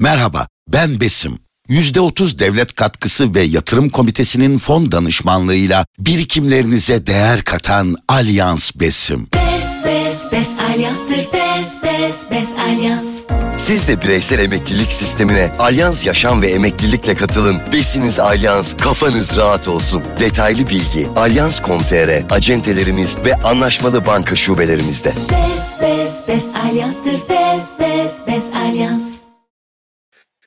Merhaba, ben Besim. %30 devlet katkısı ve yatırım komitesinin fon danışmanlığıyla birikimlerinize değer katan Alyans Besim. Bes bes bes alyanstır bes bes bes alyans. Siz de bireysel emeklilik sistemine Alyans Yaşam ve Emeklilikle katılın. Besiniz Alyans, kafanız rahat olsun. Detaylı bilgi alyans.com.tr, acentelerimiz ve anlaşmalı banka şubelerimizde. Bes bes bes alyanstır bes bes bes alyans.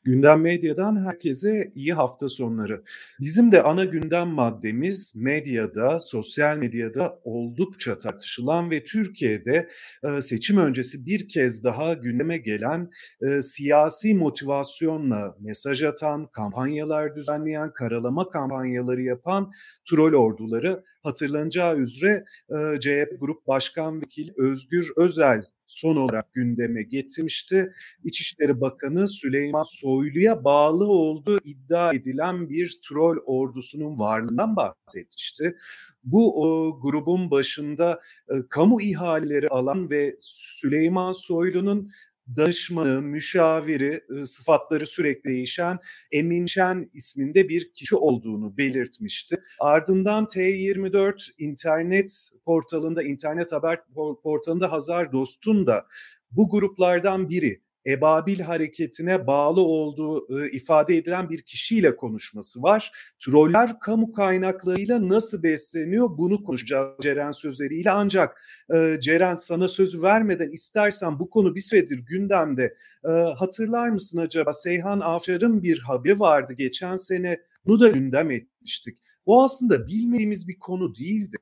Gündem Medya'dan herkese iyi hafta sonları. Bizim de ana gündem maddemiz medyada, sosyal medyada oldukça tartışılan ve Türkiye'de e, seçim öncesi bir kez daha gündeme gelen e, siyasi motivasyonla mesaj atan, kampanyalar düzenleyen, karalama kampanyaları yapan troll orduları hatırlanacağı üzere e, CHP Grup Başkan Vekili Özgür Özel son olarak gündeme getirmişti. İçişleri Bakanı Süleyman Soylu'ya bağlı olduğu iddia edilen bir troll ordusunun varlığından bahsetmişti. Bu o, grubun başında e, kamu ihaleleri alan ve Süleyman Soylu'nun danışmanı, müşaviri, sıfatları sürekli değişen Emin Şen isminde bir kişi olduğunu belirtmişti. Ardından T24 internet portalında, internet haber portalında Hazar Dost'un da bu gruplardan biri Ebabil hareketine bağlı olduğu e, ifade edilen bir kişiyle konuşması var. Troller kamu kaynaklarıyla nasıl besleniyor bunu konuşacağız Ceren sözleriyle ancak e, Ceren sana sözü vermeden istersen bu konu bir süredir gündemde. E, hatırlar mısın acaba Seyhan Avşar'ın bir haberi vardı geçen sene bunu da gündem etmiştik. Bu aslında bilmediğimiz bir konu değildi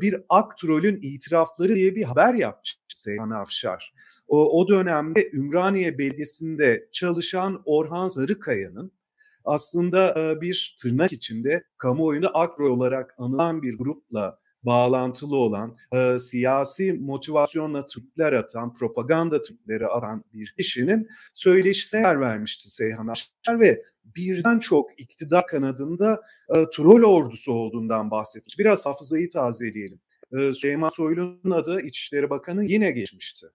bir aktrolün itirafları diye bir haber yapmış Seyhan Afşar. O, o dönemde Ümraniye Belediyesi'nde çalışan Orhan Sarıkaya'nın aslında bir tırnak içinde kamuoyunda akro olarak anılan bir grupla bağlantılı olan, e, siyasi motivasyonla tweetler atan, propaganda tweetleri atan bir kişinin söyleşisine yer vermişti Seyhan Aşar ve birden çok iktidar kanadında e, troll ordusu olduğundan bahsetmiş. Biraz hafızayı tazeleyelim. E, Süleyman Soylu'nun adı İçişleri Bakanı yine geçmişti.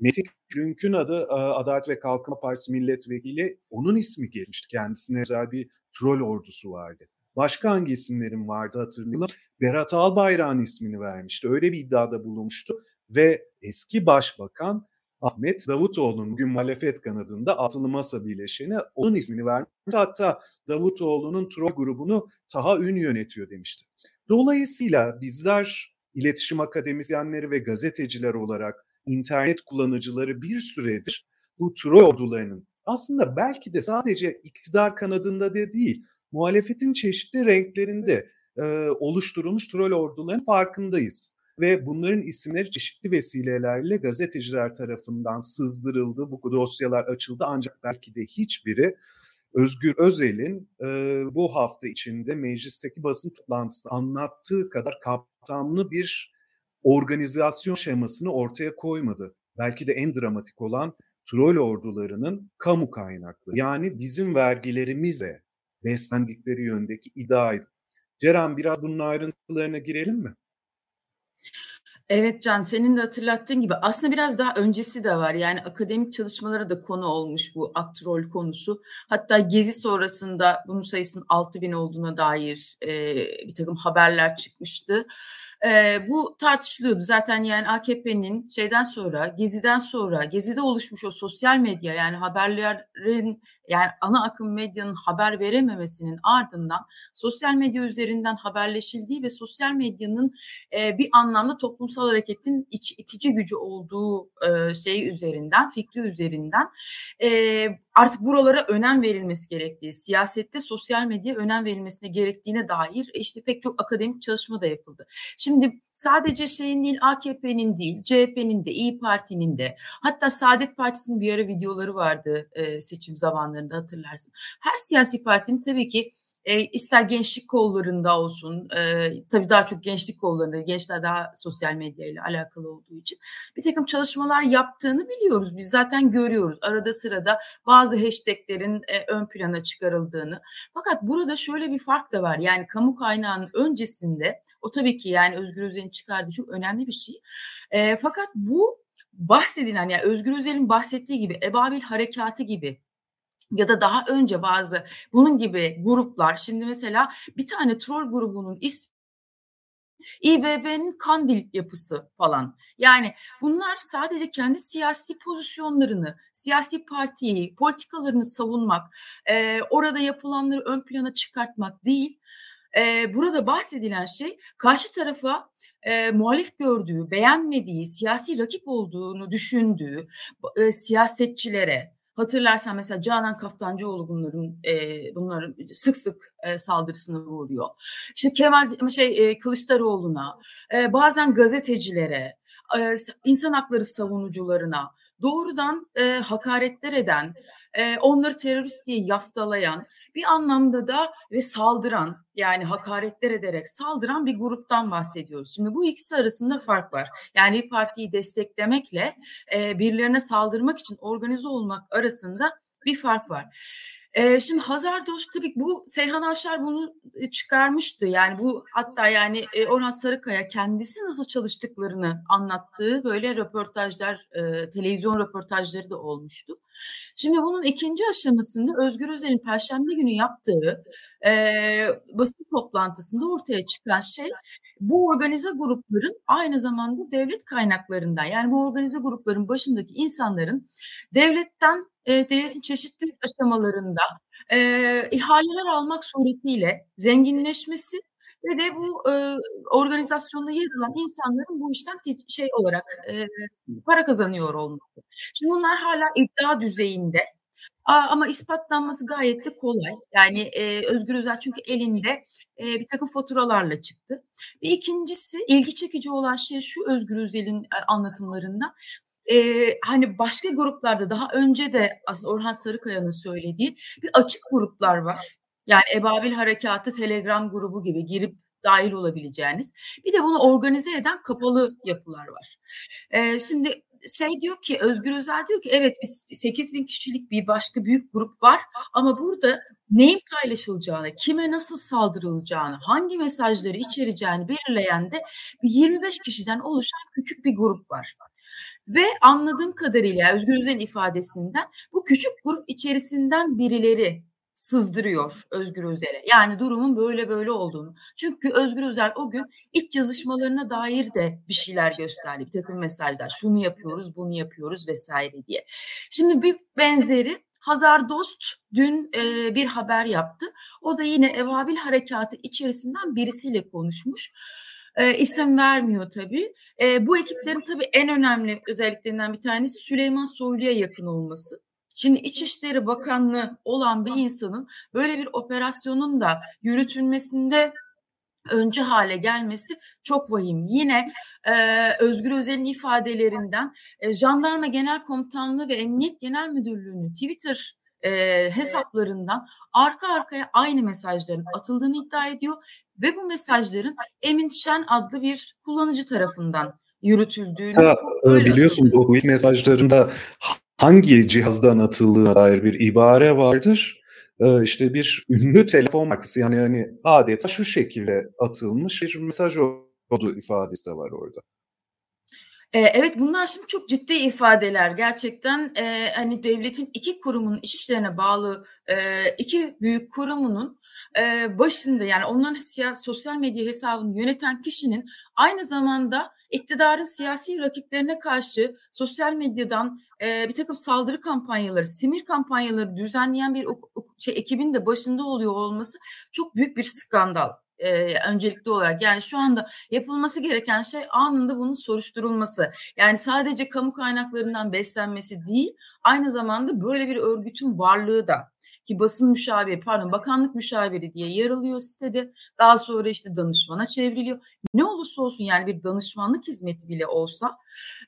Metin Günk'ün adı e, Adalet ve Kalkınma Partisi milletvekili onun ismi geçmişti. Kendisine özel bir troll ordusu vardı. Başka hangi isimlerin vardı hatırlayalım. Berat Albayrak'ın ismini vermişti. Öyle bir iddiada bulunmuştu. Ve eski başbakan Ahmet Davutoğlu'nun bugün muhalefet kanadında altılı masa bileşeni onun ismini vermiş. Hatta Davutoğlu'nun troll grubunu Taha Ün yönetiyor demişti. Dolayısıyla bizler iletişim akademisyenleri ve gazeteciler olarak internet kullanıcıları bir süredir bu troll ordularının aslında belki de sadece iktidar kanadında da değil muhalefetin çeşitli renklerinde e, oluşturulmuş troll orduların farkındayız. Ve bunların isimleri çeşitli vesilelerle gazeteciler tarafından sızdırıldı. Bu dosyalar açıldı ancak belki de hiçbiri Özgür Özel'in e, bu hafta içinde meclisteki basın toplantısında anlattığı kadar kapsamlı bir organizasyon şemasını ortaya koymadı. Belki de en dramatik olan troll ordularının kamu kaynaklı yani bizim vergilerimize beslendikleri yöndeki iddiaydı. Ceren biraz bunun ayrıntılarına girelim mi? Evet Can senin de hatırlattığın gibi aslında biraz daha öncesi de var. Yani akademik çalışmalara da konu olmuş bu aktrol konusu. Hatta gezi sonrasında bunun sayısının 6 bin olduğuna dair e, bir takım haberler çıkmıştı. E, bu tartışılıyordu zaten yani AKP'nin şeyden sonra, Gezi'den sonra, Gezi'de oluşmuş o sosyal medya yani haberlerin yani ana akım medyanın haber verememesinin ardından sosyal medya üzerinden haberleşildiği ve sosyal medyanın e, bir anlamda toplumsal hareketin iç, itici gücü olduğu e, şey üzerinden, fikri üzerinden e, artık buralara önem verilmesi gerektiği, siyasette sosyal medya önem verilmesine gerektiğine dair işte pek çok akademik çalışma da yapıldı. Şimdi sadece şeyin değil AKP'nin değil, CHP'nin de, İyi Parti'nin de hatta Saadet Partisi'nin bir ara videoları vardı e, seçim zamanlarında hatırlarsın. Her siyasi partinin tabii ki e, ister gençlik kollarında olsun, e, tabii daha çok gençlik kollarında, gençler daha sosyal medya ile alakalı olduğu için bir takım çalışmalar yaptığını biliyoruz. Biz zaten görüyoruz. Arada sırada bazı hashtaglerin e, ön plana çıkarıldığını. Fakat burada şöyle bir fark da var. Yani kamu kaynağının öncesinde o tabii ki yani Özgür Özel'in çıkardığı çok önemli bir şey. E, fakat bu bahsedilen yani Özgür Özel'in bahsettiği gibi Ebabil harekatı gibi ya da daha önce bazı bunun gibi gruplar şimdi mesela bir tane troll grubunun ismi İBB'nin Kandil yapısı falan. Yani bunlar sadece kendi siyasi pozisyonlarını, siyasi partiyi, politikalarını savunmak, e, orada yapılanları ön plana çıkartmak değil. E, burada bahsedilen şey karşı tarafa e, muhalif gördüğü, beğenmediği, siyasi rakip olduğunu düşündüğü e, siyasetçilere, Hatırlarsan mesela Canan Kaftancıoğlu bunların e, bunların sık sık e, saldırısına uğruyor. İşte Kemal şey e, Kılıçdaroğlu'na, e, bazen gazetecilere, e, insan hakları savunucularına doğrudan e, hakaretler eden, e, onları terörist diye yaftalayan bir anlamda da ve saldıran yani hakaretler ederek saldıran bir gruptan bahsediyoruz. Şimdi bu ikisi arasında fark var. Yani bir partiyi desteklemekle e, birilerine saldırmak için organize olmak arasında bir fark var. Ee, şimdi Hazar Dost tabii bu Seyhan Aşar bunu e, çıkarmıştı. Yani bu hatta yani e, Orhan Sarıkaya kendisi nasıl çalıştıklarını anlattığı böyle röportajlar, e, televizyon röportajları da olmuştu. Şimdi bunun ikinci aşamasında Özgür Özel'in Perşembe günü yaptığı e, basın toplantısında ortaya çıkan şey bu organize grupların aynı zamanda devlet kaynaklarından yani bu organize grupların başındaki insanların devletten e, devletin çeşitli aşamalarında e, ihaleler almak suretiyle zenginleşmesi ve de bu e, organizasyonda yer alan insanların bu işten şey olarak e, para kazanıyor olması. Şimdi bunlar hala iddia düzeyinde ama ispatlanması gayet de kolay. Yani e, Özgür Özel çünkü elinde e, bir takım faturalarla çıktı. Ve ikincisi ilgi çekici olan şey şu Özgür Özel'in anlatımlarında e, hani başka gruplarda daha önce de aslında Orhan Sarıkaya'nın söylediği bir açık gruplar var. Yani Ebabil Harekatı Telegram grubu gibi girip dahil olabileceğiniz. Bir de bunu organize eden kapalı yapılar var. E, şimdi şey diyor ki Özgür Özel diyor ki evet biz 8 bin kişilik bir başka büyük grup var ama burada neyin paylaşılacağını, kime nasıl saldırılacağını, hangi mesajları içereceğini belirleyen de 25 kişiden oluşan küçük bir grup var. Ve anladığım kadarıyla Özgür Özel'in ifadesinden bu küçük grup içerisinden birileri sızdırıyor Özgür Özel'e. Yani durumun böyle böyle olduğunu. Çünkü Özgür Özel o gün iç yazışmalarına dair de bir şeyler gösterdi. Bir takım mesajlar. Şunu yapıyoruz, bunu yapıyoruz vesaire diye. Şimdi bir benzeri Hazar Dost dün e, bir haber yaptı. O da yine Evabil Harekatı içerisinden birisiyle konuşmuş. E, isim vermiyor tabii. E, bu ekiplerin tabii en önemli özelliklerinden bir tanesi Süleyman Soylu'ya yakın olması. Şimdi İçişleri Bakanlığı olan bir insanın böyle bir operasyonun da yürütülmesinde önce hale gelmesi çok vahim. Yine e, Özgür Özel'in ifadelerinden e, Jandarma Genel Komutanlığı ve Emniyet Genel Müdürlüğü'nün Twitter e, hesaplarından arka arkaya aynı mesajların atıldığını iddia ediyor ve bu mesajların Emin Şen adlı bir kullanıcı tarafından yürütüldüğünü ha, e, biliyorsun bu mesajlarında hangi cihazdan atıldığına dair bir ibare vardır. Ee, işte bir ünlü telefon markası yani hani adeta şu şekilde atılmış bir mesaj oldu ifadesi de var orada. Evet bunlar şimdi çok ciddi ifadeler. Gerçekten e, hani devletin iki kurumunun iş işlerine bağlı e, iki büyük kurumunun e, başında yani onların siyasi sosyal medya hesabını yöneten kişinin aynı zamanda iktidarın siyasi rakiplerine karşı sosyal medyadan e, bir takım saldırı kampanyaları, simir kampanyaları düzenleyen bir şey, ekibin de başında oluyor olması çok büyük bir skandal e, öncelikli olarak. Yani şu anda yapılması gereken şey anında bunun soruşturulması. Yani sadece kamu kaynaklarından beslenmesi değil, aynı zamanda böyle bir örgütün varlığı da ki basın müşaviri pardon bakanlık müşaviri diye yer alıyor sitede. Daha sonra işte danışmana çevriliyor. Ne olursa olsun yani bir danışmanlık hizmeti bile olsa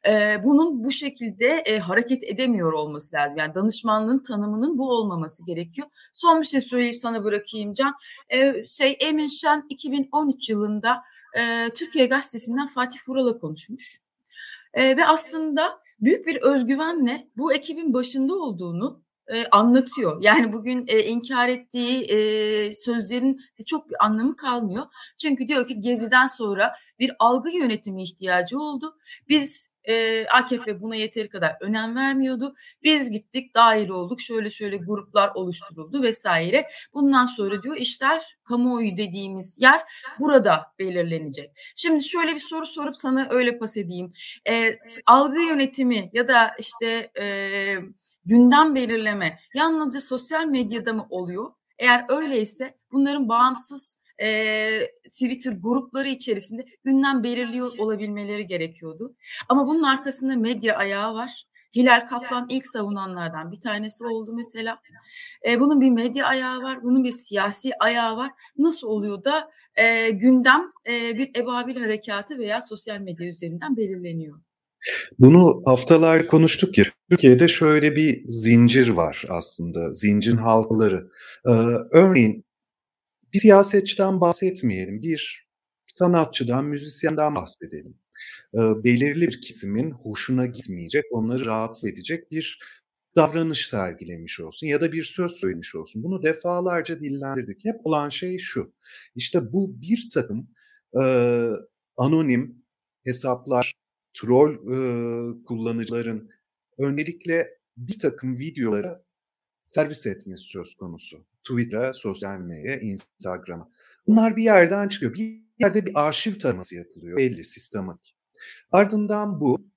e, bunun bu şekilde e, hareket edemiyor olması lazım. Yani danışmanlığın tanımının bu olmaması gerekiyor. Son bir şey söyleyip sana bırakayım Can. E, şey Emin Şen 2013 yılında e, Türkiye Gazetesi'nden Fatih Vural'a konuşmuş. E, ve aslında büyük bir özgüvenle bu ekibin başında olduğunu e, anlatıyor. Yani bugün e, inkar ettiği e, sözlerin çok bir anlamı kalmıyor. Çünkü diyor ki Gezi'den sonra bir algı yönetimi ihtiyacı oldu. Biz e, AKP buna yeteri kadar önem vermiyordu. Biz gittik dahil olduk şöyle şöyle gruplar oluşturuldu vesaire. Bundan sonra diyor işler kamuoyu dediğimiz yer burada belirlenecek. Şimdi şöyle bir soru sorup sana öyle pas edeyim. E, algı yönetimi ya da işte e, gündem belirleme yalnızca sosyal medyada mı oluyor? Eğer öyleyse bunların bağımsız e, Twitter grupları içerisinde gündem belirliyor olabilmeleri gerekiyordu. Ama bunun arkasında medya ayağı var. Hilal Kaplan ilk savunanlardan bir tanesi oldu mesela. E, bunun bir medya ayağı var, bunun bir siyasi ayağı var. Nasıl oluyor da e, gündem e, bir ebabil harekatı veya sosyal medya üzerinden belirleniyor? Bunu haftalar konuştuk ya. Türkiye'de şöyle bir zincir var aslında. Zincirin halkaları. Ee, örneğin bir siyasetçiden bahsetmeyelim. Bir sanatçıdan, müzisyenden bahsedelim. Ee, belirli bir kesimin hoşuna gitmeyecek, onları rahatsız edecek bir davranış sergilemiş olsun ya da bir söz söylemiş olsun. Bunu defalarca dillendirdik. Hep olan şey şu. İşte bu bir takım e, anonim hesaplar, troll e, kullanıcıların öncelikle bir takım videolara servis etmesi söz konusu. Twitter'a, sosyal medyaya, Instagram'a. Bunlar bir yerden çıkıyor. Bir yerde bir arşiv taraması yapılıyor. Belli, sistematik. Ardından bu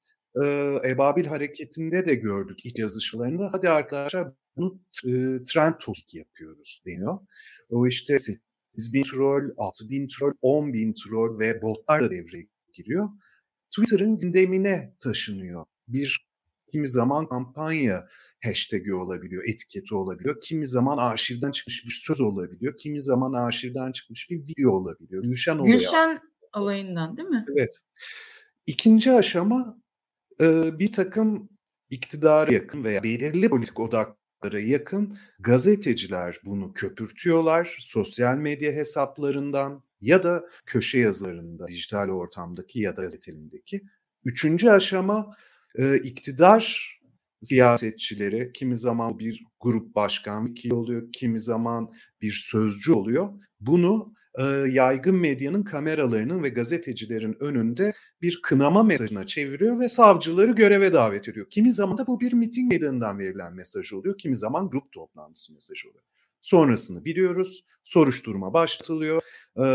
e, Ebabil hareketinde de gördük ilk yazışlarında. Hadi arkadaşlar bunu e, trend topic yapıyoruz deniyor. O işte 8 bin troll, 6 bin troll, 10 bin troll ve botlar da devreye giriyor. Twitter'ın gündemine taşınıyor. Bir kimi zaman kampanya hashtag'i olabiliyor, etiketi olabiliyor. Kimi zaman arşivden çıkmış bir söz olabiliyor. Kimi zaman arşivden çıkmış bir video olabiliyor. Gülşen olayı. Gülşen olayından değil mi? Evet. İkinci aşama bir takım iktidara yakın veya belirli politik odaklara yakın gazeteciler bunu köpürtüyorlar. Sosyal medya hesaplarından ya da köşe yazılarında, dijital ortamdaki ya da gazetelindeki. Üçüncü aşama iktidar siyasetçileri, kimi zaman bir grup başkan vekili oluyor, kimi zaman bir sözcü oluyor. Bunu e, yaygın medyanın kameralarının ve gazetecilerin önünde bir kınama mesajına çeviriyor ve savcıları göreve davet ediyor. Kimi zaman da bu bir miting meydanından verilen mesaj oluyor, kimi zaman grup toplantısı mesajı oluyor. Sonrasını biliyoruz, soruşturma başlatılıyor, e,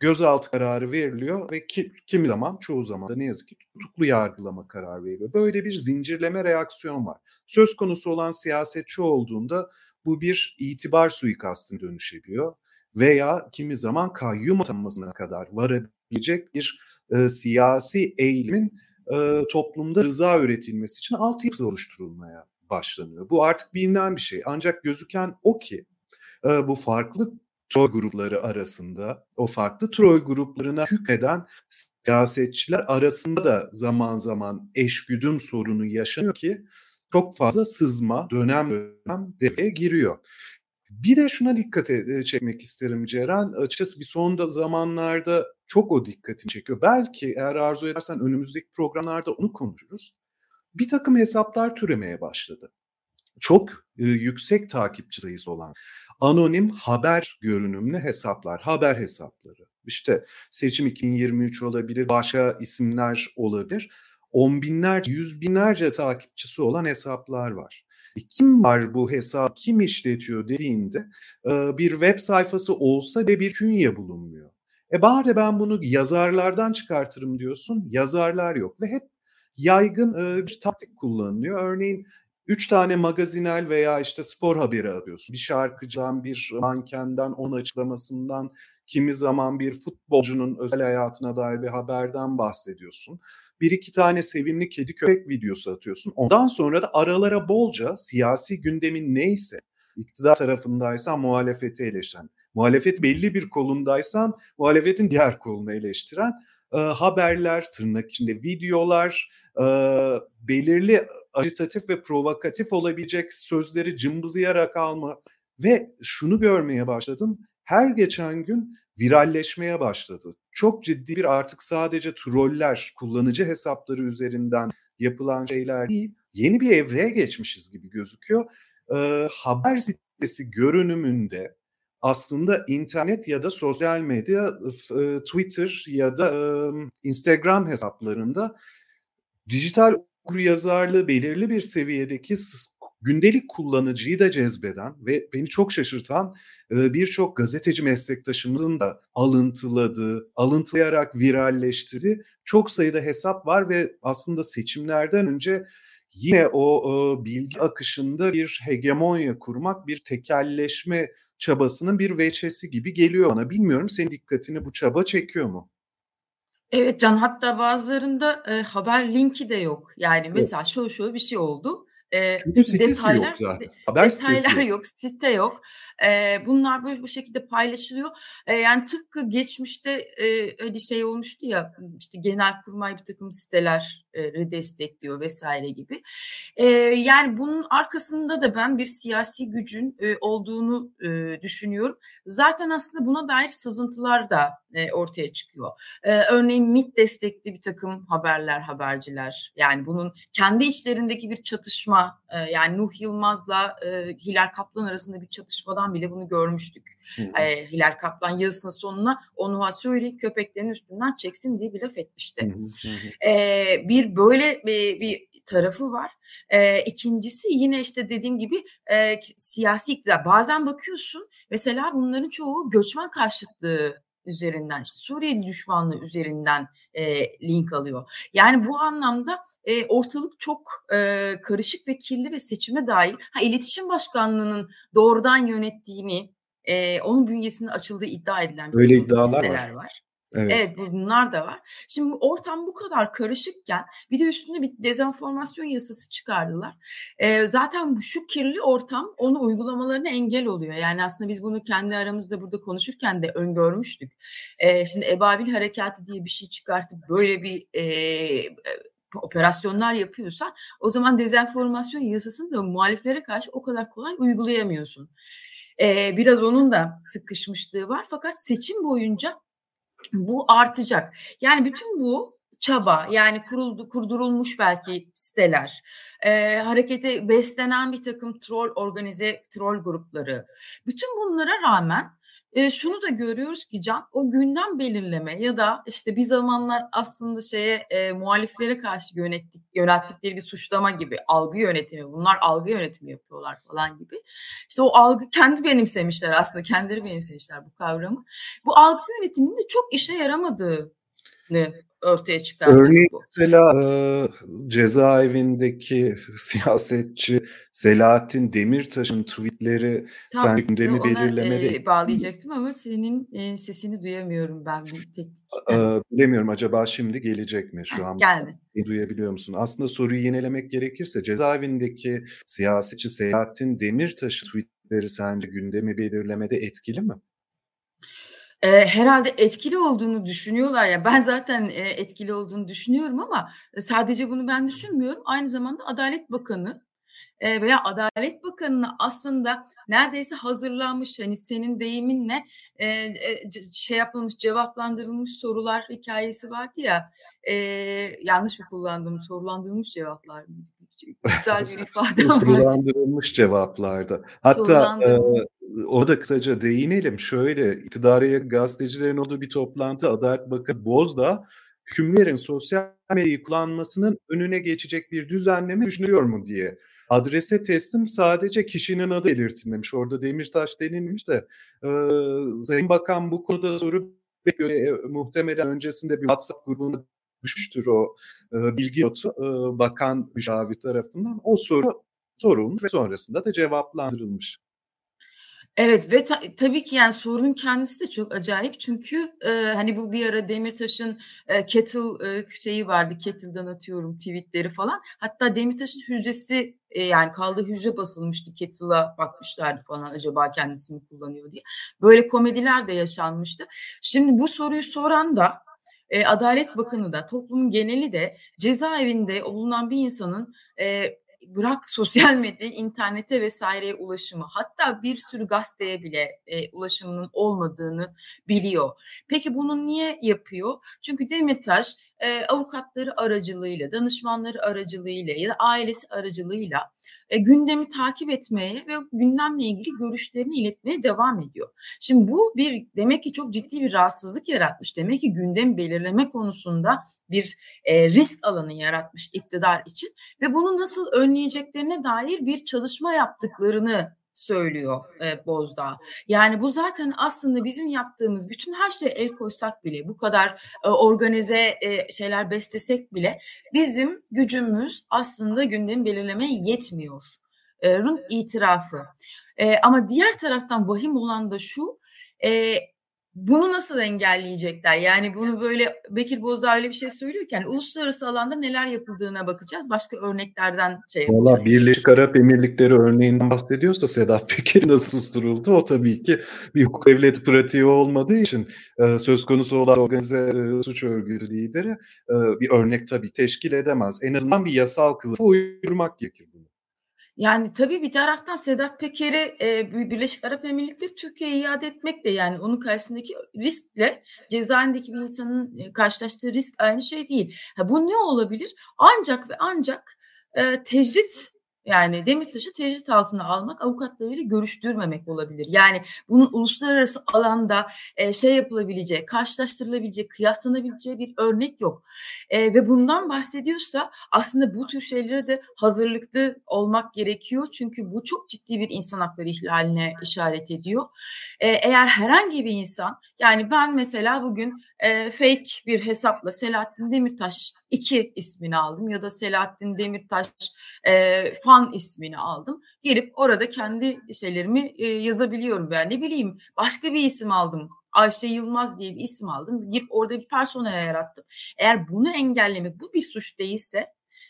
gözaltı kararı veriliyor ve ki, kimi zaman çoğu zaman da ne yazık ki tutuklu yargılama kararı veriliyor. Böyle bir zincirleme reaksiyon var. Söz konusu olan siyasetçi olduğunda bu bir itibar suikastına dönüşebiliyor veya kimi zaman kayyum atanmasına kadar varabilecek bir e, siyasi eğilimin e, toplumda rıza üretilmesi için altyapı oluşturulmaya başlanıyor. Bu artık bilinen bir şey. Ancak gözüken o ki e, bu farklı troll grupları arasında o farklı troll gruplarına hükreden siyasetçiler arasında da zaman zaman eşgüdüm sorunu yaşanıyor ki çok fazla sızma dönem dönem devreye giriyor. Bir de şuna dikkat e, çekmek isterim Ceren. Açıkçası bir son zamanlarda çok o dikkatimi çekiyor. Belki eğer arzu edersen önümüzdeki programlarda onu konuşuruz. Bir takım hesaplar türemeye başladı. Çok e, yüksek takipçi sayısı olan anonim haber görünümlü hesaplar, haber hesapları. İşte seçim 2023 olabilir, başka isimler olabilir. On binlerce, yüz binlerce takipçisi olan hesaplar var. E kim var bu hesap, kim işletiyor dediğinde e, bir web sayfası olsa ve bir künye bulunmuyor. E bari ben bunu yazarlardan çıkartırım diyorsun, yazarlar yok ve hep yaygın bir taktik kullanılıyor. Örneğin Üç tane magazinel veya işte spor haberi alıyorsun. Bir şarkıcıdan, bir mankenden, onun açıklamasından, kimi zaman bir futbolcunun özel hayatına dair bir haberden bahsediyorsun. Bir iki tane sevimli kedi köpek videosu atıyorsun. Ondan sonra da aralara bolca siyasi gündemin neyse, iktidar tarafındaysan muhalefeti eleştiren, muhalefet belli bir kolundaysan muhalefetin diğer kolunu eleştiren e, haberler, tırnak içinde videolar, e, belirli agitatif ve provokatif olabilecek sözleri cımbızlayarak alma ve şunu görmeye başladım. Her geçen gün viralleşmeye başladı. Çok ciddi bir artık sadece troller, kullanıcı hesapları üzerinden yapılan şeyler değil, yeni bir evreye geçmişiz gibi gözüküyor. Ee, haber sitesi görünümünde aslında internet ya da sosyal medya, e, Twitter ya da e, Instagram hesaplarında dijital yazarlığı belirli bir seviyedeki gündelik kullanıcıyı da cezbeden ve beni çok şaşırtan birçok gazeteci meslektaşımızın da alıntıladığı, alıntılayarak viralleştirdiği çok sayıda hesap var ve aslında seçimlerden önce yine o bilgi akışında bir hegemonya kurmak, bir tekelleşme çabasının bir veçesi gibi geliyor bana. Bilmiyorum senin dikkatini bu çaba çekiyor mu? Evet Can hatta bazılarında e, haber linki de yok. Yani mesela şöyle şöyle bir şey oldu. E, Çünkü detaylar yok zaten. Haber detaylar yok. yok, site yok. Bunlar böyle bu şekilde paylaşılıyor. Yani tıpkı geçmişte e, şey olmuştu ya işte genel kurmay bir takım siteler e, destekliyor vesaire gibi. Yani bunun arkasında da ben bir siyasi gücün olduğunu düşünüyorum. Zaten aslında buna dair sızıntılar da ortaya çıkıyor. Örneğin MIT destekli bir takım haberler, haberciler. Yani bunun kendi içlerindeki bir çatışma, yani Nuh Yılmaz'la Hilal Kaplan arasında bir çatışmadan bile bunu görmüştük. E, Hilal Kaplan yazısının sonuna o Nuh'a söyle köpeklerin üstünden çeksin diye bir laf etmişti. e, bir böyle bir, bir tarafı var. E, ikincisi yine işte dediğim gibi e, siyasi iktidar. Bazen bakıyorsun mesela bunların çoğu göçmen karşıtlığı üzerinden işte Suriyeli düşmanlığı üzerinden e, link alıyor. Yani bu anlamda e, ortalık çok e, karışık ve kirli ve seçime dair ha, iletişim başkanlığının doğrudan yönettiğini e, onun bünyesinde açıldığı iddia edilen Öyle iddialar var. var. Evet. evet bunlar da var. Şimdi ortam bu kadar karışıkken bir de üstünde bir dezenformasyon yasası çıkardılar. Ee, zaten şu kirli ortam onu uygulamalarına engel oluyor. Yani aslında biz bunu kendi aramızda burada konuşurken de öngörmüştük. Ee, şimdi Ebabil Harekatı diye bir şey çıkartıp böyle bir e, operasyonlar yapıyorsan o zaman dezenformasyon yasasını da muhaliflere karşı o kadar kolay uygulayamıyorsun. Ee, biraz onun da sıkışmışlığı var fakat seçim boyunca bu artacak. Yani bütün bu çaba yani kuruldu kurdurulmuş belki siteler e, harekete beslenen bir takım troll organize troll grupları bütün bunlara rağmen e, şunu da görüyoruz ki Can o gündem belirleme ya da işte bir zamanlar aslında şeye e, muhaliflere karşı yönettik, yönelttikleri bir suçlama gibi algı yönetimi bunlar algı yönetimi yapıyorlar falan gibi. İşte o algı kendi benimsemişler aslında kendileri benimsemişler bu kavramı. Bu algı yönetiminin de çok işe yaramadığı ortaya çıkartıyor Örneğin bu. mesela e, cezaevindeki siyasetçi Selahattin Demirtaş'ın tweetleri Tam, sen gündemi ona, belirlemede... E, bağlayacaktım ama senin e, sesini duyamıyorum ben. E, bilemiyorum acaba şimdi gelecek mi şu an? Geldi. Duyabiliyor musun? Aslında soruyu yinelemek gerekirse cezaevindeki siyasetçi Selahattin Demirtaş'ın tweetleri sence gündemi belirlemede etkili mi? E, herhalde etkili olduğunu düşünüyorlar ya. Ben zaten e, etkili olduğunu düşünüyorum ama sadece bunu ben düşünmüyorum. Aynı zamanda Adalet Bakanı e, veya Adalet Bakanı'na aslında neredeyse hazırlanmış hani senin deyiminle e, şey yapılmış cevaplandırılmış sorular hikayesi vardı ya e, yanlış mı kullandım sorulandırılmış cevaplar güzel bir ifade var. Cevaplarda. Hatta e, o da kısaca değinelim. Şöyle iktidarıya gazetecilerin olduğu bir toplantı Adalet Bakanı Bozdağ hükümlerin sosyal medyayı kullanmasının önüne geçecek bir düzenleme düşünüyor mu diye. Adrese teslim sadece kişinin adı belirtilmemiş. Orada Demirtaş denilmiş de e, Sayın Bakan bu konuda soru bekliyor. E, muhtemelen öncesinde bir WhatsApp grubuna düşmüştür o e, bilgi notu e, bakan müşavir tarafından. O soru sorulmuş ve sonrasında da cevaplandırılmış. Evet ve ta- tabii ki yani sorunun kendisi de çok acayip çünkü e, hani bu bir ara Demirtaş'ın e, Kettle e, şeyi vardı Kettle'dan atıyorum tweetleri falan hatta Demirtaş'ın hücresi e, yani kaldığı hücre basılmıştı Kettle'a bakmışlardı falan acaba kendisi mi kullanıyor diye böyle komediler de yaşanmıştı. Şimdi bu soruyu soran da e, Adalet Bakanı da toplumun geneli de cezaevinde bulunan bir insanın e, bırak sosyal medya, internete vesaireye ulaşımı hatta bir sürü gazeteye bile e, ulaşımının olmadığını biliyor. Peki bunu niye yapıyor? Çünkü Demirtaş e, avukatları aracılığıyla, danışmanları aracılığıyla ya da ailesi aracılığıyla e, gündemi takip etmeye ve gündemle ilgili görüşlerini iletmeye devam ediyor. Şimdi bu bir demek ki çok ciddi bir rahatsızlık yaratmış. Demek ki gündem belirleme konusunda bir e, risk alanı yaratmış iktidar için ve bunu nasıl önleyeceklerine dair bir çalışma yaptıklarını söylüyor e, Bozdağ. Yani bu zaten aslında bizim yaptığımız bütün her şeye el koysak bile bu kadar e, organize e, şeyler beslesek bile bizim gücümüz aslında gündemi belirlemeye yetmiyor. E, itirafı. E, ama diğer taraftan vahim olan da şu e, bunu nasıl engelleyecekler? Yani bunu böyle Bekir Bozdağ öyle bir şey söylüyorken uluslararası alanda neler yapıldığına bakacağız. Başka örneklerden şey yapacağız. Valla Birleşik Arap Emirlikleri örneğinden bahsediyorsa Sedat Peker nasıl susturuldu? O tabii ki bir hukuk devlet pratiği olmadığı için e, söz konusu olan organize e, suç örgütü lideri e, bir örnek tabii teşkil edemez. En azından bir yasal kılıfa uydurmak gerekir. Yani tabii bir taraftan Sedat Peker'i e, Birleşik Arap Emirlikleri Türkiye'ye iade etmek de yani onun karşısındaki riskle cezaevindeki bir insanın e, karşılaştığı risk aynı şey değil. Ha, bu ne olabilir? Ancak ve ancak e, tecrit yani Demirtaş'ı tecrit altına almak avukatlarıyla görüştürmemek olabilir. Yani bunun uluslararası alanda e, şey yapılabileceği, karşılaştırılabileceği, kıyaslanabileceği bir örnek yok. E, ve bundan bahsediyorsa aslında bu tür şeylere de hazırlıklı olmak gerekiyor. Çünkü bu çok ciddi bir insan hakları ihlaline işaret ediyor. E, eğer herhangi bir insan yani ben mesela bugün e, fake bir hesapla Selahattin Demirtaş iki ismini aldım ya da Selahattin Demirtaş e, fan ismini aldım. Gelip orada kendi şeylerimi e, yazabiliyorum ben ne bileyim başka bir isim aldım. Ayşe Yılmaz diye bir isim aldım. Girip orada bir persona yarattım. Eğer bunu engellemek bu bir suç değilse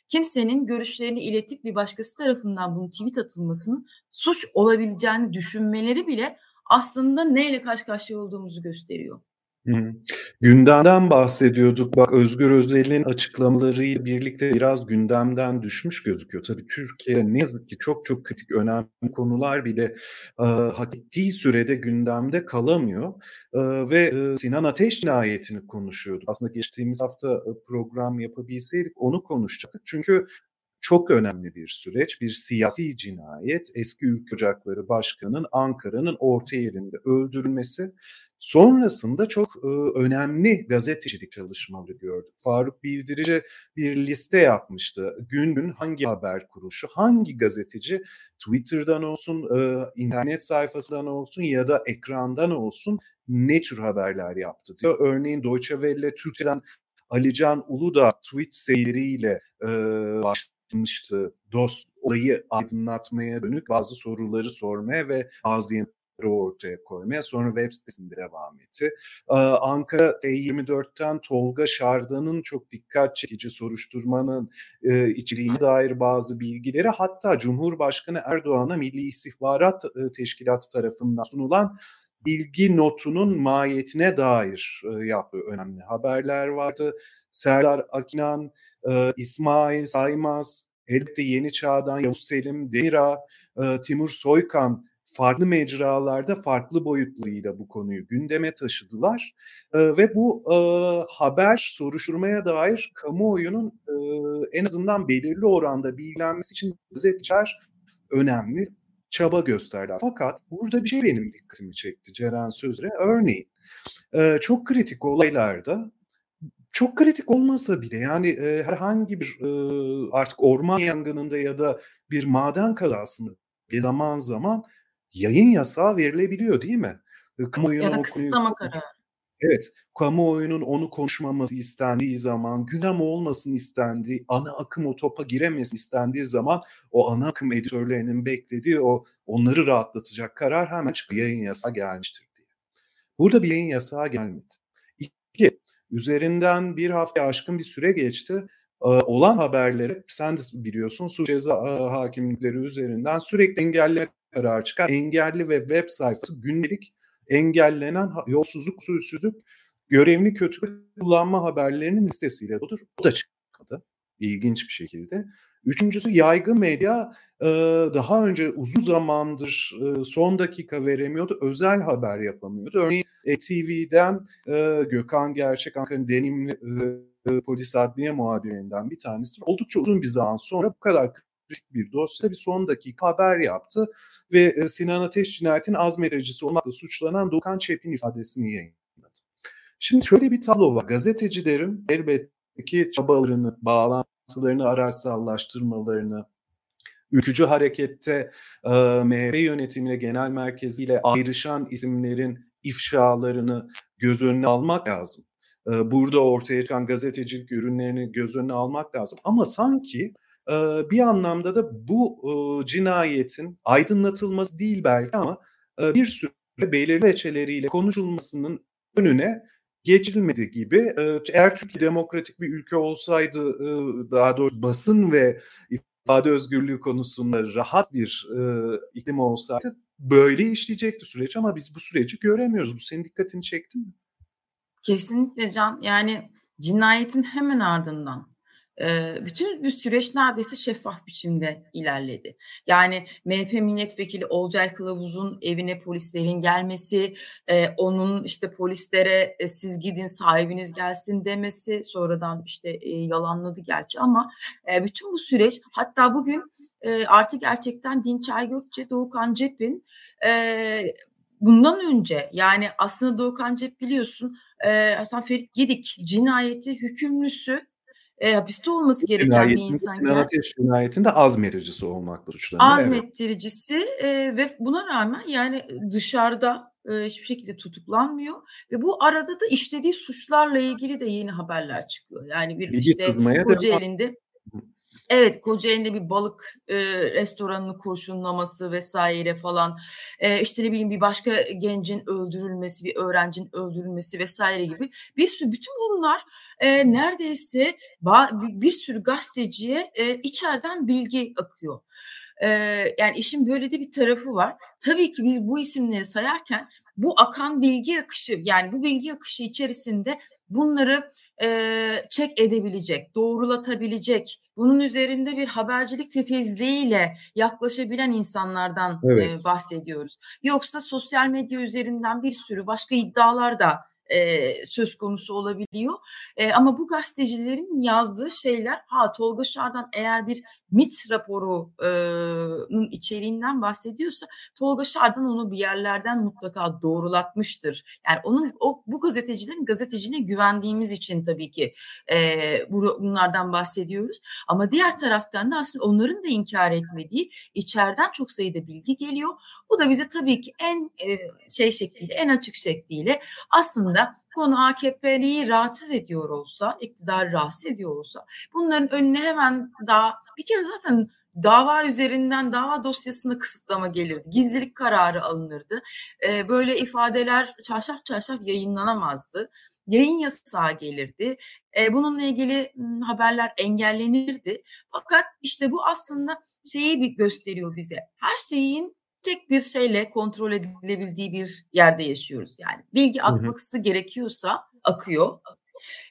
kimsenin görüşlerini iletip bir başkası tarafından bunu tweet atılmasının suç olabileceğini düşünmeleri bile aslında neyle karşı karşıya olduğumuzu gösteriyor. Hı Gündemden bahsediyorduk. Bak Özgür Özel'in açıklamalarıyla birlikte biraz gündemden düşmüş gözüküyor. Tabii Türkiye ne yazık ki çok çok kritik önemli konular bile e, hak ettiği sürede gündemde kalamıyor. E, ve e, Sinan Ateş cinayetini konuşuyorduk. Aslında geçtiğimiz hafta program yapabilseydik onu konuşacaktık. Çünkü çok önemli bir süreç, bir siyasi cinayet. Eski Ülke Ocakları Başkanı'nın Ankara'nın orta yerinde öldürülmesi Sonrasında çok e, önemli gazetecilik çalışmaları gördük. Faruk Bildirici bir liste yapmıştı. Gün gün hangi haber kuruluşu, hangi gazeteci Twitter'dan olsun, e, internet sayfasından olsun ya da ekrandan olsun ne tür haberler yaptı diyor. Örneğin Deutsche Welle Türkçe'den Alican Uludağ tweet seriyle e, başlamıştı. Dost olayı aydınlatmaya dönük bazı soruları sormaya ve bazı ortaya koymaya sonra web sitesinde devam etti. Ankara T24'ten Tolga Şardan'ın çok dikkat çekici soruşturmanın e, içeriğine dair bazı bilgileri hatta Cumhurbaşkanı Erdoğan'a Milli İstihbarat e, Teşkilatı tarafından sunulan bilgi notunun mahiyetine dair e, yaptığı önemli haberler vardı. Serdar Akinan, İsmail Saymaz, elbette Yeni Çağ'dan Yavuz Selim Demira, Timur Soykan farklı mecralarda farklı boyutlarıyla bu konuyu gündeme taşıdılar e, ve bu e, haber soruşturmaya dair kamuoyunun e, en azından belirli oranda bilgilenmesi için gazeteciler önemli çaba gösterdiler. Fakat burada bir şey benim dikkatimi çekti Ceren Sözre. Örneğin e, çok kritik olaylarda çok kritik olmasa bile yani e, herhangi bir e, artık orman yangınında ya da bir maden kazasında bir zaman zaman yayın yasağı verilebiliyor değil mi? Kamuoyuna ya da kısıtlama kararı. Evet, kamuoyunun onu konuşmaması istendiği zaman, gündem olmasın istendiği, ana akım o topa giremesi istendiği zaman o ana akım editörlerinin beklediği o onları rahatlatacak karar hemen çıkıyor. Yayın yasağı gelmiştir diye. Burada bir yayın yasağı gelmedi. Üzerinden bir hafta aşkın bir süre geçti. olan haberleri sen de biliyorsun suç ceza hakimlikleri üzerinden sürekli engelleme karar çıkar. Engelli ve web sayfası günlük engellenen yolsuzluk, usulsüzlük, görevli kötü kullanma haberlerinin listesiyle dodur. Bu da çıkmadı ilginç bir şekilde. Üçüncüsü yaygın medya daha önce uzun zamandır son dakika veremiyordu. Özel haber yapamıyordu. Örneğin TV'den Gökhan Gerçek Ankara'nın deneyimli e, polis adliye muhabirinden bir tanesi oldukça uzun bir zaman sonra bu kadar kritik bir dosyada bir son dakika haber yaptı ve e, Sinan Ateş cinayetinin azmettiricisi olmakla suçlanan Doğukan Çepin ifadesini yayınladı. Şimdi şöyle bir tablo var. Gazetecilerin elbette ki çabalarını, bağlantılarını araçsallaştırmalarını, ülkücü harekette e, MHP yönetimine genel merkeziyle ayrışan isimlerin ifşalarını göz önüne almak lazım. E, burada ortaya çıkan gazetecilik ürünlerini göz önüne almak lazım. Ama sanki e, bir anlamda da bu e, cinayetin aydınlatılması değil belki ama e, bir süre belirli reçeleriyle konuşulmasının önüne geçilmedi gibi. Eğer Türkiye demokratik bir ülke olsaydı daha doğrusu basın ve ifade özgürlüğü konusunda rahat bir iklim olsaydı böyle işleyecekti süreç ama biz bu süreci göremiyoruz. Bu senin dikkatini çekti mi? Kesinlikle Can. Yani cinayetin hemen ardından bütün bir süreç neredeyse şeffaf biçimde ilerledi. Yani MHP milletvekili Olcay Kılavuz'un evine polislerin gelmesi, onun işte polislere siz gidin sahibiniz gelsin demesi sonradan işte yalanladı gerçi ama bütün bu süreç hatta bugün artık gerçekten Dinçer Gökçe, Doğukan Cep'in bundan önce yani aslında Doğukan Cep biliyorsun Hasan Ferit Gedik cinayeti hükümlüsü e, hapiste olması gereken bir insan. Sinan Ateş cinayetinde azmettiricisi olmakla suçlanıyor. Azmettiricisi evet. e, ve buna rağmen yani dışarıda e, hiçbir şekilde tutuklanmıyor ve bu arada da işlediği suçlarla ilgili de yeni haberler çıkıyor. Yani bir Bilgi işte Kocaeli'nde Evet, Kocaeli'nde bir balık e, restoranını kurşunlaması vesaire falan. E, işte ne bileyim bir başka gencin öldürülmesi, bir öğrencinin öldürülmesi vesaire gibi bir sürü bütün bunlar e, neredeyse ba- bir sürü gazeteciye e, içeriden bilgi akıyor. E, yani işin böyle de bir tarafı var. Tabii ki biz bu isimleri sayarken bu akan bilgi akışı yani bu bilgi akışı içerisinde bunları e, çek edebilecek, doğrulatabilecek, bunun üzerinde bir habercilik titizliğiyle yaklaşabilen insanlardan evet. e, bahsediyoruz. Yoksa sosyal medya üzerinden bir sürü başka iddialar da e, söz konusu olabiliyor. E, ama bu gazetecilerin yazdığı şeyler ha Tolga Şar'dan eğer bir MIT raporunun içeriğinden bahsediyorsa Tolga Şar'dan onu bir yerlerden mutlaka doğrulatmıştır. Yani onun o bu gazetecilerin gazetecine güvendiğimiz için tabii ki e, bunlardan bahsediyoruz. Ama diğer taraftan da aslında onların da inkar etmediği içeriden çok sayıda bilgi geliyor. Bu da bize tabii ki en e, şey şekliyle en açık şekliyle aslında konu AKP'liyi rahatsız ediyor olsa, iktidar rahatsız ediyor olsa bunların önüne hemen daha bir kere zaten dava üzerinden dava dosyasını kısıtlama gelirdi. Gizlilik kararı alınırdı. Ee, böyle ifadeler çarşaf çarşaf yayınlanamazdı. Yayın yasağı gelirdi. Ee, bununla ilgili haberler engellenirdi. Fakat işte bu aslında şeyi bir gösteriyor bize. Her şeyin tek bir şeyle kontrol edilebildiği bir yerde yaşıyoruz. Yani bilgi akması gerekiyorsa akıyor.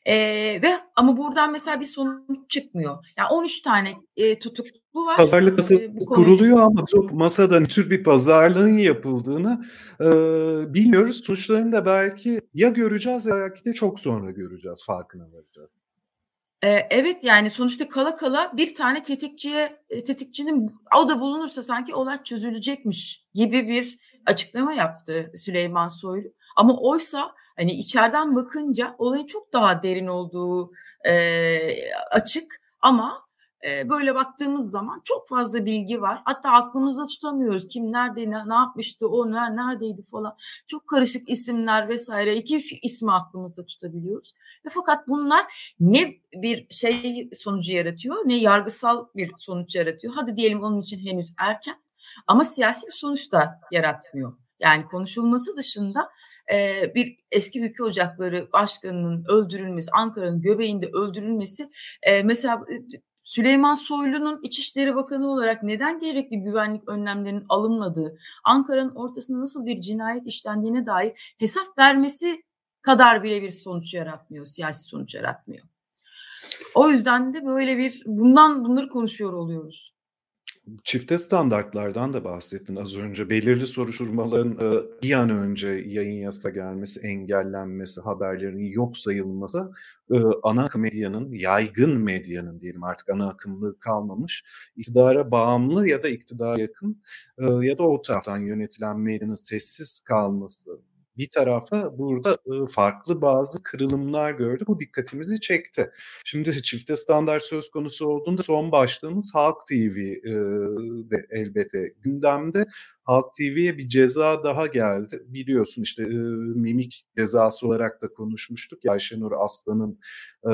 Ee, ve ama buradan mesela bir sonuç çıkmıyor. Yani 13 tane e, tutuklu var. Pazarlık masası e, kuruluyor ama o masada ne tür bir pazarlığın yapıldığını e, bilmiyoruz. Sonuçlarını da belki ya göreceğiz ya belki de çok sonra göreceğiz farkına varacağız. Evet yani sonuçta kala kala bir tane tetikçiye tetikçinin o da bulunursa sanki olay çözülecekmiş gibi bir açıklama yaptı Süleyman Soylu. Ama oysa hani içeriden bakınca olayın çok daha derin olduğu e, açık ama böyle baktığımız zaman çok fazla bilgi var. Hatta aklımızda tutamıyoruz kim nerede ne, ne yapmıştı o ne, neredeydi falan. Çok karışık isimler vesaire iki üç ismi aklımızda tutabiliyoruz. Ve fakat bunlar ne bir şey sonucu yaratıyor ne yargısal bir sonuç yaratıyor. Hadi diyelim onun için henüz erken ama siyasi bir sonuç da yaratmıyor. Yani konuşulması dışında bir eski ülke ocakları başkanının öldürülmesi, Ankara'nın göbeğinde öldürülmesi mesela Süleyman Soylu'nun İçişleri Bakanı olarak neden gerekli güvenlik önlemlerinin alınmadığı, Ankara'nın ortasında nasıl bir cinayet işlendiğine dair hesap vermesi kadar bile bir sonuç yaratmıyor, siyasi sonuç yaratmıyor. O yüzden de böyle bir bundan bunları konuşuyor oluyoruz. Çifte standartlardan da bahsettin az önce. Belirli soruşturmaların e, bir an önce yayın yasa gelmesi, engellenmesi, haberlerin yok sayılması e, ana akım medyanın, yaygın medyanın diyelim artık ana akımlığı kalmamış, iktidara bağımlı ya da iktidara yakın e, ya da o taraftan yönetilen medyanın sessiz kalması bir tarafa burada farklı bazı kırılımlar gördük. Bu dikkatimizi çekti. Şimdi çifte standart söz konusu olduğunda son başlığımız Halk TV de elbette gündemde. Halk TV'ye bir ceza daha geldi. Biliyorsun işte e, mimik cezası olarak da konuşmuştuk. Ya Ayşenur Aslan'ın e,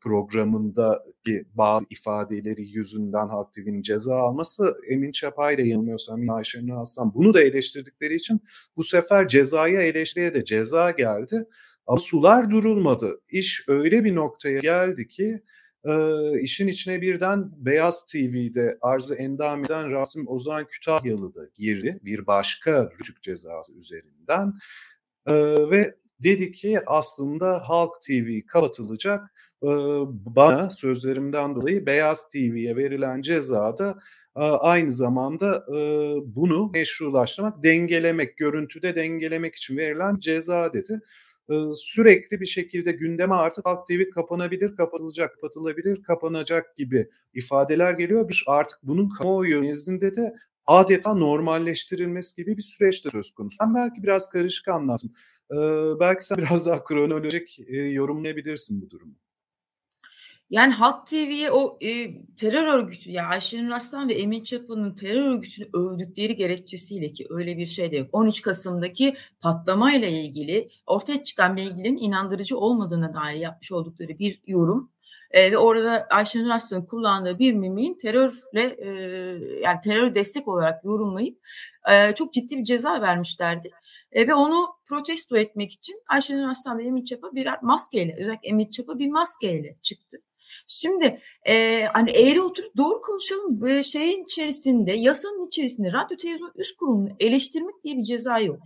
programındaki bazı ifadeleri yüzünden Halk TV'nin ceza alması Emin Çapay ile yanılmıyorsam Ayşenur Aslan bunu da eleştirdikleri için bu sefer cezaya eleştiriye de ceza geldi. Ama sular durulmadı. İş öyle bir noktaya geldi ki e, işin içine birden Beyaz TV'de arzı endam eden Rasim Ozan Kütahyalı da girdi. Bir başka rütük cezası üzerinden. E, ve dedi ki aslında Halk TV kapatılacak. E, bana sözlerimden dolayı Beyaz TV'ye verilen cezada aynı zamanda bunu meşrulaştırmak, dengelemek, görüntüde dengelemek için verilen ceza dedi sürekli bir şekilde gündeme artık Halk TV kapanabilir, kapatılacak, kapatılabilir, kapanacak gibi ifadeler geliyor. Bir artık bunun kamuoyu nezdinde de adeta normalleştirilmesi gibi bir süreç de söz konusu. Ben belki biraz karışık anlattım. belki sen biraz daha kronolojik yorumlayabilirsin bu durumu. Yani Halk TV'ye o e, terör örgütü ya Ayşenur Aslan ve Emin Çapa'nın terör örgütünü övdükleri gerekçesiyle ki öyle bir şey de yok. 13 Kasım'daki patlamayla ilgili ortaya çıkan bilgilerin inandırıcı olmadığına dair yapmış oldukları bir yorum e, ve orada Ayşenur Aslan'ın kullandığı bir mimiğin terörle e, yani terör destek olarak yorumlayıp e, çok ciddi bir ceza vermişlerdi. E, ve onu protesto etmek için Ayşenur Aslan ve Emin Çapa birer maskeyle özellikle Emin Çapa bir maskeyle çıktı. Şimdi e, hani eğri oturup doğru konuşalım e, şeyin içerisinde yasanın içerisinde radyo televizyon üst kurumunu eleştirmek diye bir ceza yok.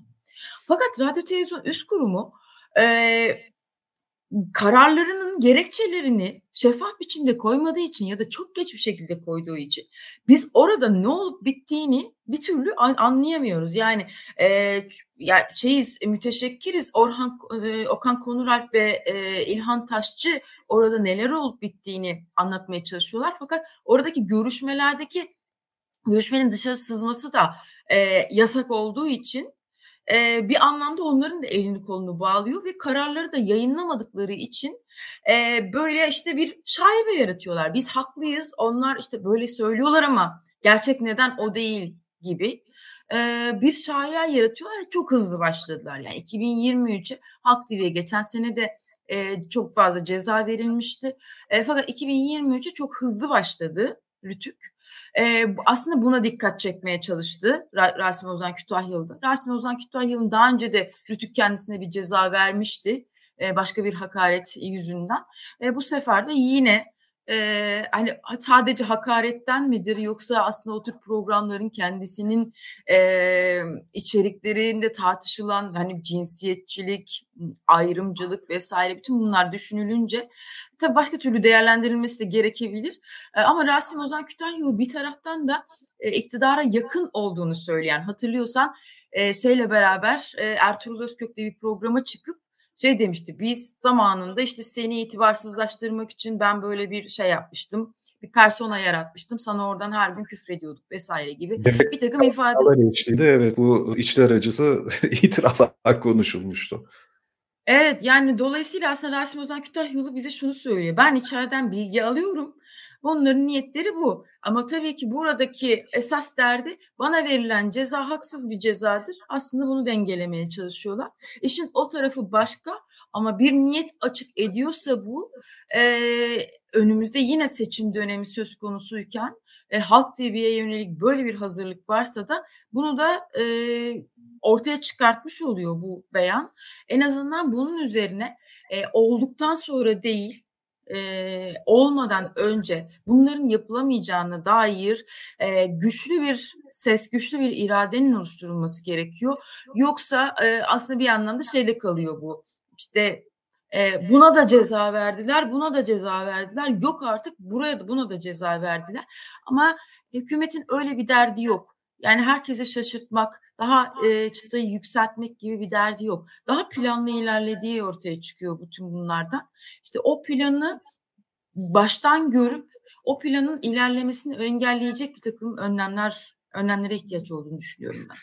Fakat radyo televizyon üst kurumu e, kararlarının gerekçelerini şeffaf biçimde koymadığı için ya da çok geç bir şekilde koyduğu için biz orada ne olup bittiğini bir türlü anlayamıyoruz. Yani e, ya şeyiz müteşekkiriz Orhan e, Okan Konuralp ve e, İlhan Taşçı orada neler olup bittiğini anlatmaya çalışıyorlar. Fakat oradaki görüşmelerdeki görüşmenin dışarı sızması da e, yasak olduğu için e, bir anlamda onların da elini kolunu bağlıyor ve kararları da yayınlamadıkları için e, böyle işte bir şaibe yaratıyorlar. Biz haklıyız, onlar işte böyle söylüyorlar ama gerçek neden o değil gibi e, bir şaya yaratıyorlar çok hızlı başladılar. Yani 2023'e Halk TV'ye geçen sene de e, çok fazla ceza verilmişti. E, fakat 2023'e çok hızlı başladı Rütük. E, aslında buna dikkat çekmeye çalıştı Rasim Ozan Kütahyalı'da. Rasim Ozan Kütahyalı'nın daha önce de Rütük kendisine bir ceza vermişti. E, başka bir hakaret yüzünden. E, bu sefer de yine e, hani sadece hakaretten midir yoksa aslında o tür programların kendisinin e, içeriklerinde tartışılan hani cinsiyetçilik, ayrımcılık vesaire bütün bunlar düşünülünce tabii başka türlü değerlendirilmesi de gerekebilir. E, ama Rasim Ozan Kütahyalı bir taraftan da e, iktidara yakın olduğunu söyleyen hatırlıyorsan e, şeyle beraber e, Ertuğrul Özkök'te bir programa çıkıp şey demişti biz zamanında işte seni itibarsızlaştırmak için ben böyle bir şey yapmıştım bir persona yaratmıştım. Sana oradan her gün küfrediyorduk vesaire gibi evet, bir takım ifade. Içtiğinde, evet bu içler acısı itiraflar konuşulmuştu. Evet yani dolayısıyla aslında Rasim Ozan Kütahyalı bize şunu söylüyor. Ben içeriden bilgi alıyorum. Bunların niyetleri bu. Ama tabii ki buradaki esas derdi bana verilen ceza haksız bir cezadır. Aslında bunu dengelemeye çalışıyorlar. İşin o tarafı başka ama bir niyet açık ediyorsa bu e, önümüzde yine seçim dönemi söz konusuyken e, Halk TV'ye yönelik böyle bir hazırlık varsa da bunu da e, ortaya çıkartmış oluyor bu beyan. En azından bunun üzerine e, olduktan sonra değil e, olmadan önce bunların yapılamayacağına dair e, güçlü bir ses, güçlü bir iradenin oluşturulması gerekiyor. Yoksa e, aslında bir anlamda şeyle kalıyor bu. İşte E, buna da ceza verdiler, buna da ceza verdiler. Yok artık buraya da buna da ceza verdiler. Ama hükümetin öyle bir derdi yok. Yani herkesi şaşırtmak, daha e, çıtayı yükseltmek gibi bir derdi yok. Daha planlı ilerlediği ortaya çıkıyor bütün bunlardan. İşte o planı baştan görüp o planın ilerlemesini engelleyecek bir takım önlemler önlemlere ihtiyaç olduğunu düşünüyorum ben.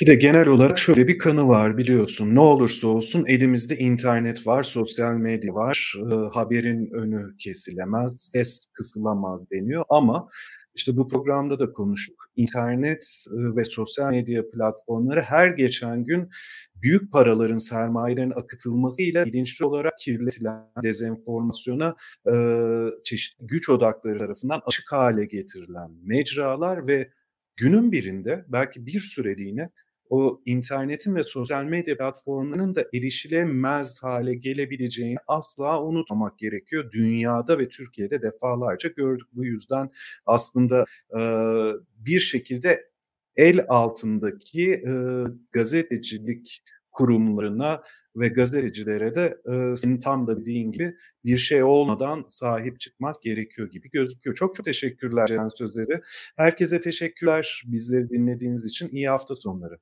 Bir de genel olarak şöyle bir kanı var biliyorsun. Ne olursa olsun elimizde internet var, sosyal medya var. E, haberin önü kesilemez, ses kısılamaz deniyor ama işte bu programda da konuştuk. İnternet ve sosyal medya platformları her geçen gün büyük paraların, sermayelerin akıtılmasıyla bilinçli olarak kirletilen dezenformasyona e, çeşitli güç odakları tarafından açık hale getirilen mecralar ve günün birinde belki bir süreliğine o internetin ve sosyal medya platformlarının da erişilemez hale gelebileceğini asla unutmamak gerekiyor. Dünyada ve Türkiye'de defalarca gördük. Bu yüzden aslında e, bir şekilde el altındaki e, gazetecilik kurumlarına ve gazetecilere de e, senin tam da dediğin gibi bir şey olmadan sahip çıkmak gerekiyor gibi gözüküyor. Çok çok teşekkürler Ceren Sözleri. Herkese teşekkürler bizleri dinlediğiniz için. İyi hafta sonları.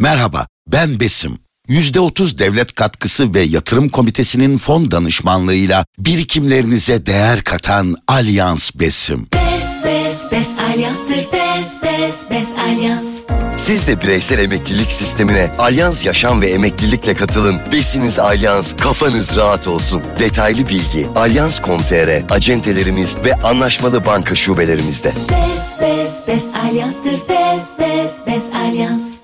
Merhaba, ben Besim. %30 devlet katkısı ve yatırım komitesinin fon danışmanlığıyla birikimlerinize değer katan Alyans Besim. Bes bes bes alyanstır bes bes bes alyans. Siz de bireysel emeklilik sistemine Alyans Yaşam ve Emeklilikle katılın. Besiniz Alyans, kafanız rahat olsun. Detaylı bilgi alyans.com.tr, acentelerimiz ve anlaşmalı banka şubelerimizde. Bes bes bes alyanstır bes bes bes alyans.